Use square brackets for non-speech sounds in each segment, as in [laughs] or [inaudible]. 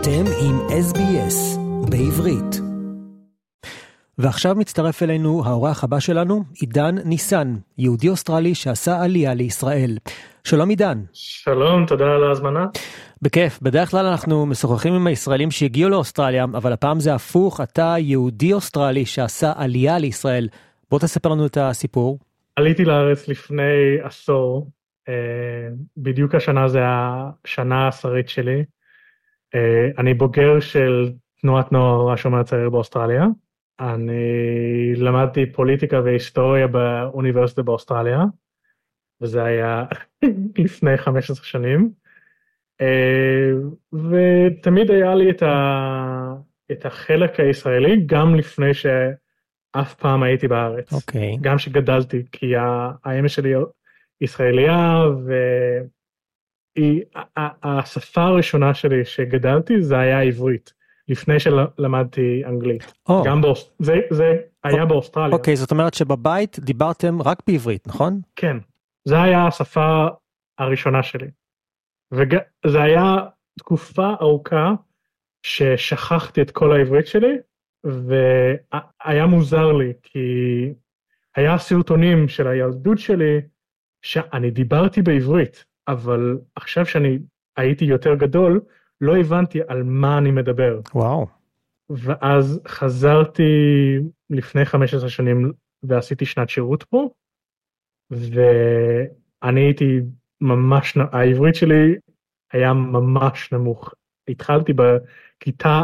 אתם עם SBS בעברית. ועכשיו מצטרף אלינו האורח הבא שלנו, עידן ניסן, יהודי אוסטרלי שעשה עלייה לישראל. שלום עידן. שלום, תודה על ההזמנה. בכיף, בדרך כלל אנחנו משוחחים עם הישראלים שהגיעו לאוסטרליה, אבל הפעם זה הפוך, אתה יהודי אוסטרלי שעשה עלייה לישראל. בוא תספר לנו את הסיפור. עליתי לארץ לפני עשור, אה, בדיוק השנה זה השנה העשירית שלי. אה, אני בוגר של תנועת נוער השומר הצעיר באוסטרליה. אני למדתי פוליטיקה והיסטוריה באוניברסיטה באוסטרליה, וזה היה [laughs] לפני 15 שנים. אה, ותמיד היה לי את, ה... את החלק הישראלי גם לפני שאף פעם הייתי בארץ. אוקיי. Okay. גם שגדלתי, כי האמא שלי ישראליה, והשפה הראשונה שלי שגדלתי זה היה עברית. לפני שלמדתי אנגלית. Oh. גם באוס... זה, זה היה oh. באוסטרליה. אוקיי, okay, זאת אומרת שבבית דיברתם רק בעברית, נכון? כן, זה היה השפה הראשונה שלי. וזה היה תקופה ארוכה ששכחתי את כל העברית שלי, והיה מוזר לי, כי היה סרטונים של הילדות שלי, שאני דיברתי בעברית, אבל עכשיו שאני הייתי יותר גדול, לא הבנתי על מה אני מדבר. וואו. ואז חזרתי לפני 15 שנים ועשיתי שנת שירות פה, ואני הייתי ממש, העברית שלי היה ממש נמוך. התחלתי בכיתה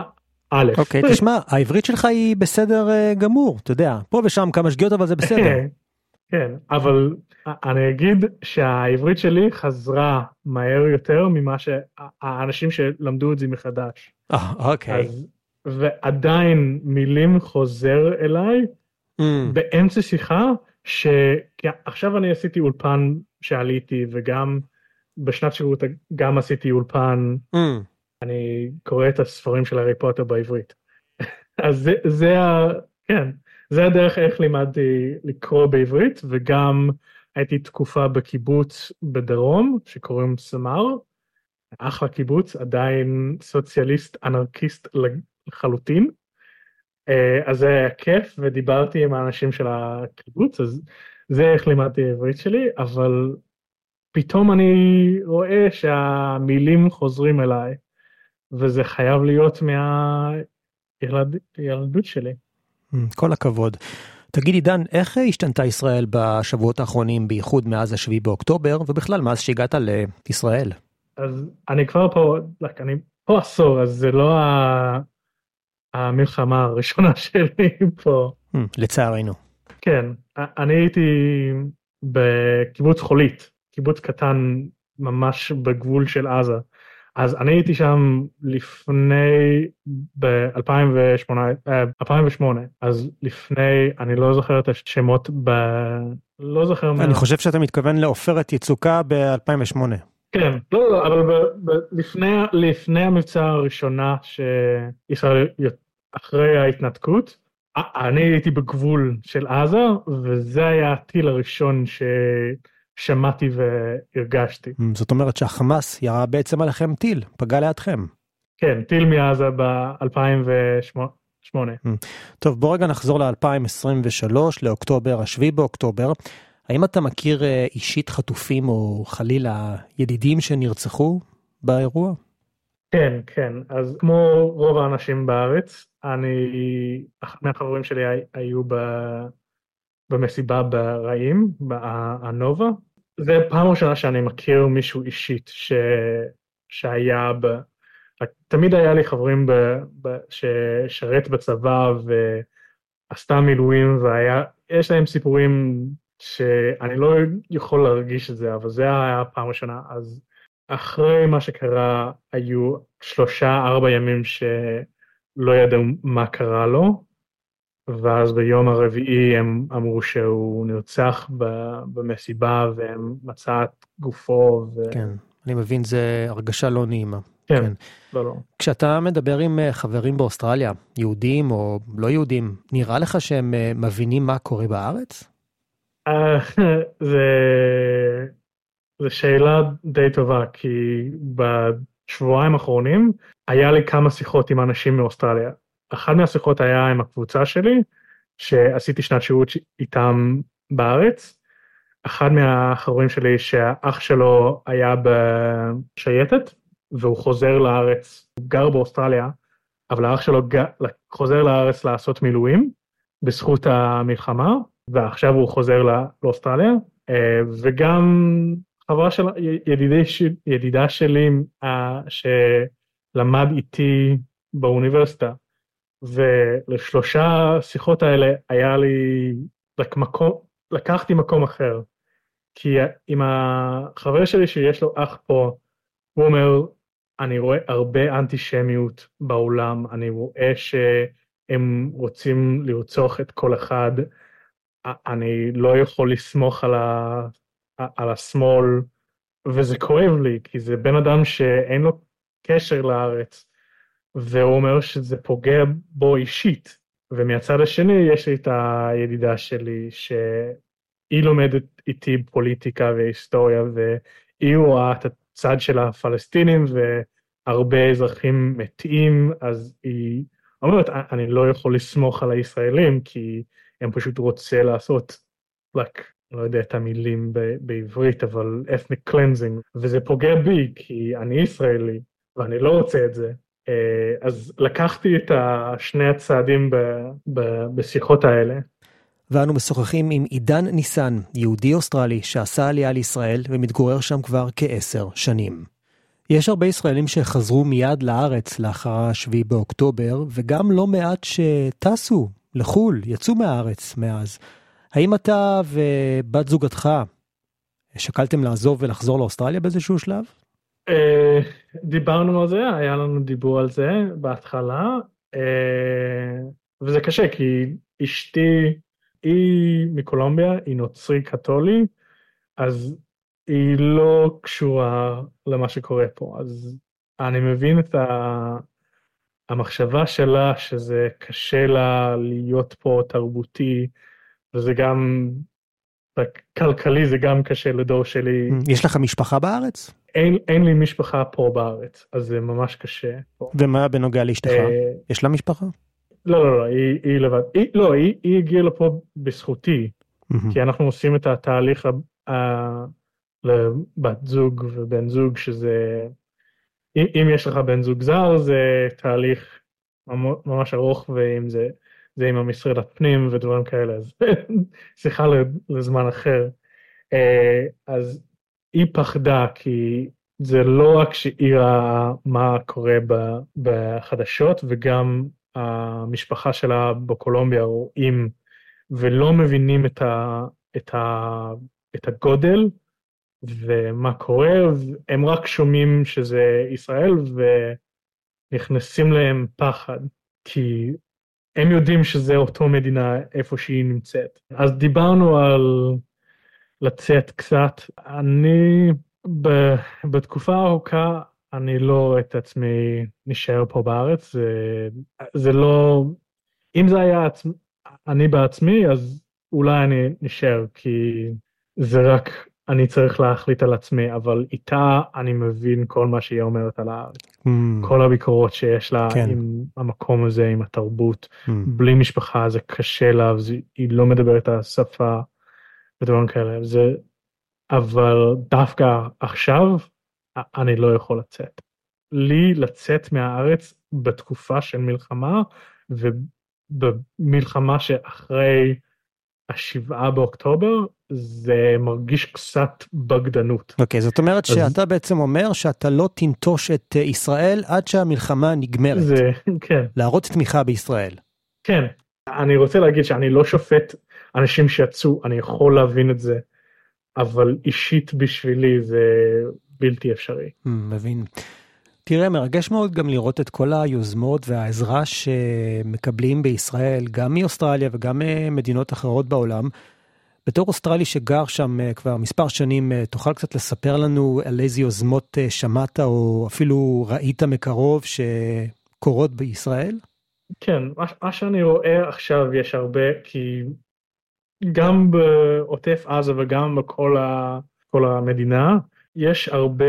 א'. אוקיי, okay, תשמע, העברית שלך היא בסדר uh, גמור, אתה יודע, פה ושם כמה שגיאות אבל זה בסדר. [laughs] כן, אבל אני אגיד שהעברית שלי חזרה מהר יותר ממה שהאנשים שלמדו את זה מחדש. אה, אוקיי. ועדיין מילים חוזר אליי mm. באמצע שיחה, שעכשיו אני עשיתי אולפן שעליתי וגם בשנת שירות גם עשיתי אולפן, mm. אני קורא את הספרים של הארי פוטר בעברית. [laughs] אז זה, זה ה... כן. זה הדרך איך לימדתי לקרוא בעברית, וגם הייתי תקופה בקיבוץ בדרום, שקוראים סמר, אחלה קיבוץ, עדיין סוציאליסט אנרכיסט לחלוטין. אה, אז זה היה כיף, ודיברתי עם האנשים של הקיבוץ, אז זה איך לימדתי עברית שלי, אבל פתאום אני רואה שהמילים חוזרים אליי, וזה חייב להיות מהילדות שלי. כל הכבוד. תגיד עידן, איך השתנתה ישראל בשבועות האחרונים, בייחוד מאז השביעי באוקטובר, ובכלל מאז שהגעת לישראל? אז אני כבר פה, אני פה עשור, אז זה לא המלחמה הראשונה [laughs] שלי פה. לצערנו. כן, אני הייתי בקיבוץ חולית, קיבוץ קטן ממש בגבול של עזה. אז אני הייתי שם לפני, ב-2008, 2008, אז לפני, אני לא זוכר את השמות, ב... לא זוכר מה... אני חושב שאתה מתכוון לעופרת יצוקה ב-2008. כן, לא, לא, אבל ב, ב, לפני, לפני המבצע הראשונה שישראל, אחרי ההתנתקות, אני הייתי בגבול של עזה, וזה היה הטיל הראשון ש... שמעתי והרגשתי. Mm, זאת אומרת שהחמאס ירה בעצם עליכם טיל, פגע לידכם. כן, טיל מעזה ב-2008. Mm. טוב, בוא רגע נחזור ל-2023, לאוקטובר, השביעי באוקטובר. האם אתה מכיר אה, אישית חטופים או חלילה ידידים שנרצחו באירוע? כן, כן. אז כמו רוב האנשים בארץ, אני, מהחברים שלי היו ב... במסיבה ברעים, הנובה. זה פעם ראשונה שאני מכיר מישהו אישית ש... שהיה ב... תמיד היה לי חברים ב... ב... ששרת בצבא ועשתה מילואים והיה, יש להם סיפורים שאני לא יכול להרגיש את זה, אבל זה היה הפעם ראשונה. אז אחרי מה שקרה, היו שלושה, ארבע ימים שלא ידעו מה קרה לו, ואז ביום הרביעי הם אמרו שהוא נרצח במסיבה והם מצא את גופו. ו... כן, אני מבין, זה הרגשה לא נעימה. כן, כן, לא, לא. כשאתה מדבר עם אה, חברים באוסטרליה, יהודים או לא יהודים, נראה לך שהם אה, מבינים מה קורה בארץ? אה, [laughs] זה... זו שאלה די טובה, כי בשבועיים האחרונים היה לי כמה שיחות עם אנשים מאוסטרליה. אחת מהשיחות היה עם הקבוצה שלי, שעשיתי שנת שירות איתם בארץ. אחד מהחברים שלי שהאח שלו היה בשייטת, והוא חוזר לארץ, הוא גר באוסטרליה, אבל האח שלו חוזר לארץ לעשות מילואים בזכות המלחמה, ועכשיו הוא חוזר לאוסטרליה, אה, וגם חברה של ידידי, ידידה שלי אה, שלמד איתי באוניברסיטה, ולשלושה שיחות האלה היה לי רק מקום, לקחתי מקום אחר. כי עם החבר שלי שיש לו אח פה, הוא אומר, אני רואה הרבה אנטישמיות בעולם, אני רואה שהם רוצים לרצוח את כל אחד, אני לא יכול לסמוך על, ה, על השמאל, וזה כואב לי, כי זה בן אדם שאין לו קשר לארץ, והוא אומר שזה פוגע בו אישית. ומהצד השני יש לי את הידידה שלי, שהיא לומדת איתי פוליטיקה והיסטוריה, והיא רואה את הצד של הפלסטינים, והרבה אזרחים מתים, אז היא אומרת, אני לא יכול לסמוך על הישראלים, כי הם פשוט רוצה לעשות, like, לא יודע את המילים בעברית, אבל ethnic cleansing, וזה פוגע בי, כי אני ישראלי, ואני לא רוצה את זה. אה, אז לקחתי את שני הצעדים ב, ב, בשיחות האלה. ואנו משוחחים עם עידן ניסן, יהודי אוסטרלי שעשה עלייה לישראל ומתגורר שם כבר כעשר שנים. יש הרבה ישראלים שחזרו מיד לארץ לאחר השביעי באוקטובר, וגם לא מעט שטסו לחו"ל, יצאו מהארץ מאז. האם אתה ובת זוגתך שקלתם לעזוב ולחזור לאוסטרליה באיזשהו שלב? אה, דיברנו על זה, היה לנו דיבור על זה בהתחלה, אה, וזה קשה כי אשתי היא מקולומביה, היא נוצרי קתולי, אז היא לא קשורה למה שקורה פה, אז אני מבין את ה... המחשבה שלה שזה קשה לה להיות פה תרבותי, וזה גם כלכלי זה גם קשה לדור שלי. יש לך משפחה בארץ? אין, אין לי משפחה פה בארץ, אז זה ממש קשה. פה. ומה בנוגע לאשתך? אה, יש לה משפחה? לא, לא, לא, היא, היא לבד. היא, לא, היא, היא הגיעה לפה בזכותי, כי אנחנו עושים את התהליך ה, לבת זוג ובן זוג, שזה... אם יש לך בן זוג זר, זה תהליך ממש ארוך, ואם זה, זה עם המשרד הפנים ודברים כאלה, אז [laughs] שיחה לזמן אחר. אה, אז היא פחדה כי זה לא רק שהיא ראה מה קורה בחדשות, וגם המשפחה שלה בקולומביה רואים ולא מבינים את, ה, את, ה, את הגודל ומה קורה, הם רק שומעים שזה ישראל ונכנסים להם פחד, כי הם יודעים שזה אותו מדינה איפה שהיא נמצאת. אז דיברנו על לצאת קצת. אני ב, בתקופה ארוכה, אני לא רואה את עצמי נשאר פה בארץ, זה, זה לא, אם זה היה עצמ, אני בעצמי, אז אולי אני נשאר, כי זה רק אני צריך להחליט על עצמי, אבל איתה אני מבין כל מה שהיא אומרת על הארץ. Mm. כל הביקורות שיש לה כן. עם המקום הזה, עם התרבות, mm. בלי משפחה זה קשה לה, היא לא מדברת את השפה. ודברים כאלה, זה, אבל דווקא עכשיו אני לא יכול לצאת. לי לצאת מהארץ בתקופה של מלחמה, ובמלחמה שאחרי השבעה באוקטובר, זה מרגיש קצת בגדנות. אוקיי, okay, זאת אומרת אז... שאתה בעצם אומר שאתה לא תנטוש את ישראל עד שהמלחמה נגמרת. זה, כן. להראות תמיכה בישראל. כן, אני רוצה להגיד שאני לא שופט אנשים שיצאו, אני יכול להבין את זה, אבל אישית בשבילי זה בלתי אפשרי. Hmm, מבין. תראה, מרגש מאוד גם לראות את כל היוזמות והעזרה שמקבלים בישראל, גם מאוסטרליה וגם ממדינות אחרות בעולם. בתור אוסטרלי שגר שם אה, כבר מספר שנים, אה, תוכל קצת לספר לנו על איזה יוזמות אה, שמעת או אפילו ראית מקרוב שקורות בישראל? כן, מה שאני רואה עכשיו יש הרבה, כי גם בעוטף עזה וגם בכל ה, המדינה, יש הרבה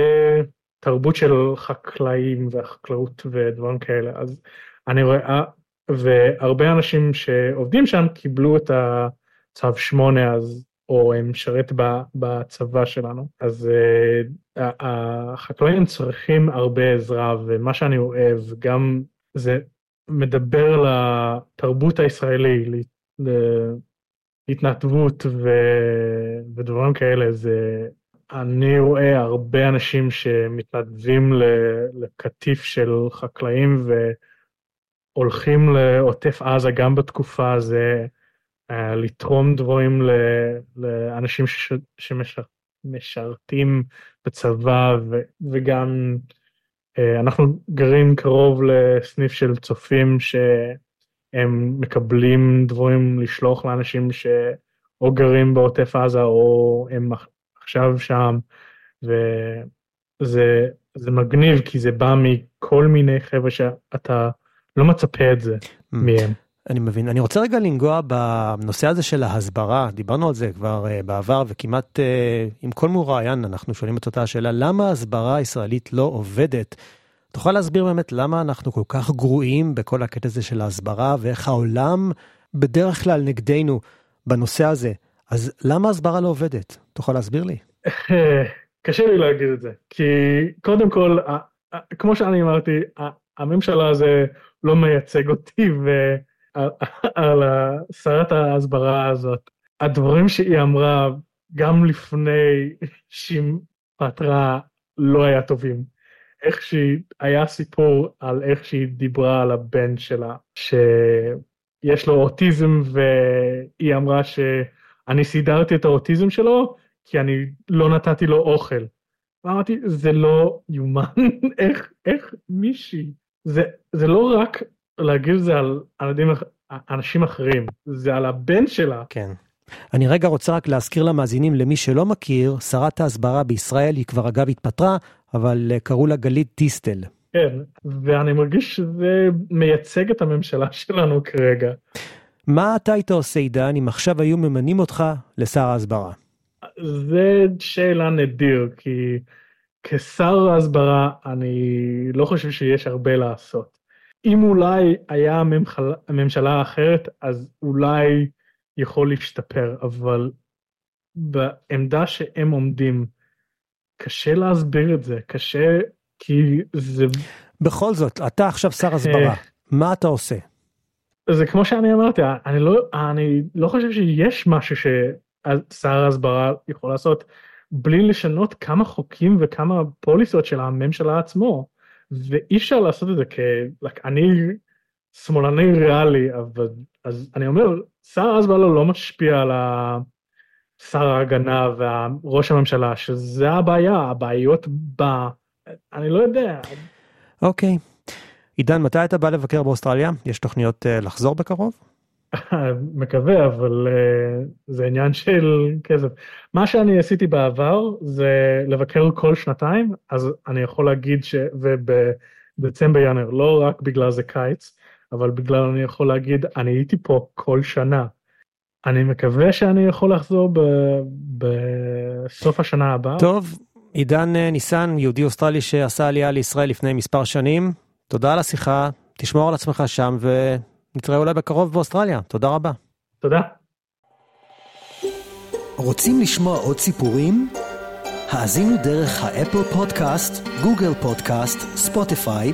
תרבות של חקלאים והחקלאות ודברים כאלה. אז אני רואה והרבה אנשים שעובדים שם קיבלו את הצו 8 אז או משרת בצבא שלנו. אז uh, החקלאים צריכים הרבה עזרה ומה שאני אוהב גם זה מדבר לתרבות הישראלי להתנדבות ו... ודברים כאלה זה אני רואה הרבה אנשים שמתנדבים לקטיף של חקלאים והולכים לעוטף עזה גם בתקופה הזו, אה, לתרום דברים לאנשים שמשרתים בצבא וגם אה, אנחנו גרים קרוב לסניף של צופים שהם מקבלים דברים לשלוח לאנשים שאו גרים בעוטף עזה או הם עכשיו שם, וזה זה מגניב כי זה בא מכל מיני חבר'ה שאתה לא מצפה את זה mm. מהם. אני מבין. אני רוצה רגע לנגוע בנושא הזה של ההסברה, דיברנו על זה כבר uh, בעבר וכמעט uh, עם כל מוראיין אנחנו שואלים את אותה השאלה, למה ההסברה הישראלית לא עובדת? תוכל להסביר באמת למה אנחנו כל כך גרועים בכל הקטע הזה של ההסברה ואיך העולם בדרך כלל נגדנו בנושא הזה. אז למה ההסברה לא עובדת? תוכל להסביר לי? [laughs] קשה לי להגיד את זה, כי קודם כל, כמו שאני אמרתי, הממשלה הזה לא מייצג אותי, ועל שרת ההסברה הזאת, הדברים שהיא אמרה גם לפני שהיא פתרה לא היה טובים. איך שהיא, היה סיפור על איך שהיא דיברה על הבן שלה, שיש לו אוטיזם, והיא אמרה שאני סידרתי את האוטיזם שלו, כי אני לא נתתי לו אוכל. ואמרתי, זה לא יאומן, [laughs] איך, איך מישהי, זה, זה לא רק להגיד זה על ילדים, אנשים אחרים, זה על הבן שלה. כן. אני רגע רוצה רק להזכיר למאזינים, למי שלא מכיר, שרת ההסברה בישראל, היא כבר אגב התפטרה, אבל אה, קראו לה גלית דיסטל. כן, ואני מרגיש שזה מייצג את הממשלה שלנו כרגע. מה אתה היית עושה, עידן, אם עכשיו היו ממנים אותך לשר ההסברה? זה שאלה נדיר, כי כשר ההסברה אני לא חושב שיש הרבה לעשות. אם אולי היה הממשלה אחרת, אז אולי יכול להשתפר, אבל בעמדה שהם עומדים, קשה להסביר את זה, קשה כי זה... בכל זאת, אתה עכשיו שר הסברה, אה. מה אתה עושה? זה כמו שאני אמרתי, אני לא, אני לא חושב שיש משהו ש... שר ההסברה יכול לעשות בלי לשנות כמה חוקים וכמה פוליסות של הממשלה עצמו. ואי אפשר לעשות את זה כי אני שמאלני ריאלי, אבל אז אני אומר, שר ההסברה לא משפיע על שר ההגנה וראש הממשלה, שזה הבעיה, הבעיות ב... אני לא יודע. אוקיי. Okay. עידן, מתי אתה בא לבקר באוסטרליה? יש תוכניות uh, לחזור בקרוב? [laughs] מקווה, אבל uh, זה עניין של כסף. מה שאני עשיתי בעבר זה לבקר כל שנתיים, אז אני יכול להגיד ש... ובדצמבר ינואר, לא רק בגלל זה קיץ, אבל בגלל אני יכול להגיד, אני הייתי פה כל שנה. אני מקווה שאני יכול לחזור ב... בסוף השנה הבאה. טוב, עידן אה, ניסן, יהודי אוסטרלי שעשה עלייה לישראל לפני מספר שנים, תודה על השיחה, תשמור על עצמך שם ו... נתראה אולי בקרוב באוסטרליה. תודה רבה. תודה. רוצים לשמוע עוד סיפורים? האזינו דרך ה Apple Podcast, Google Podcast, Spotify,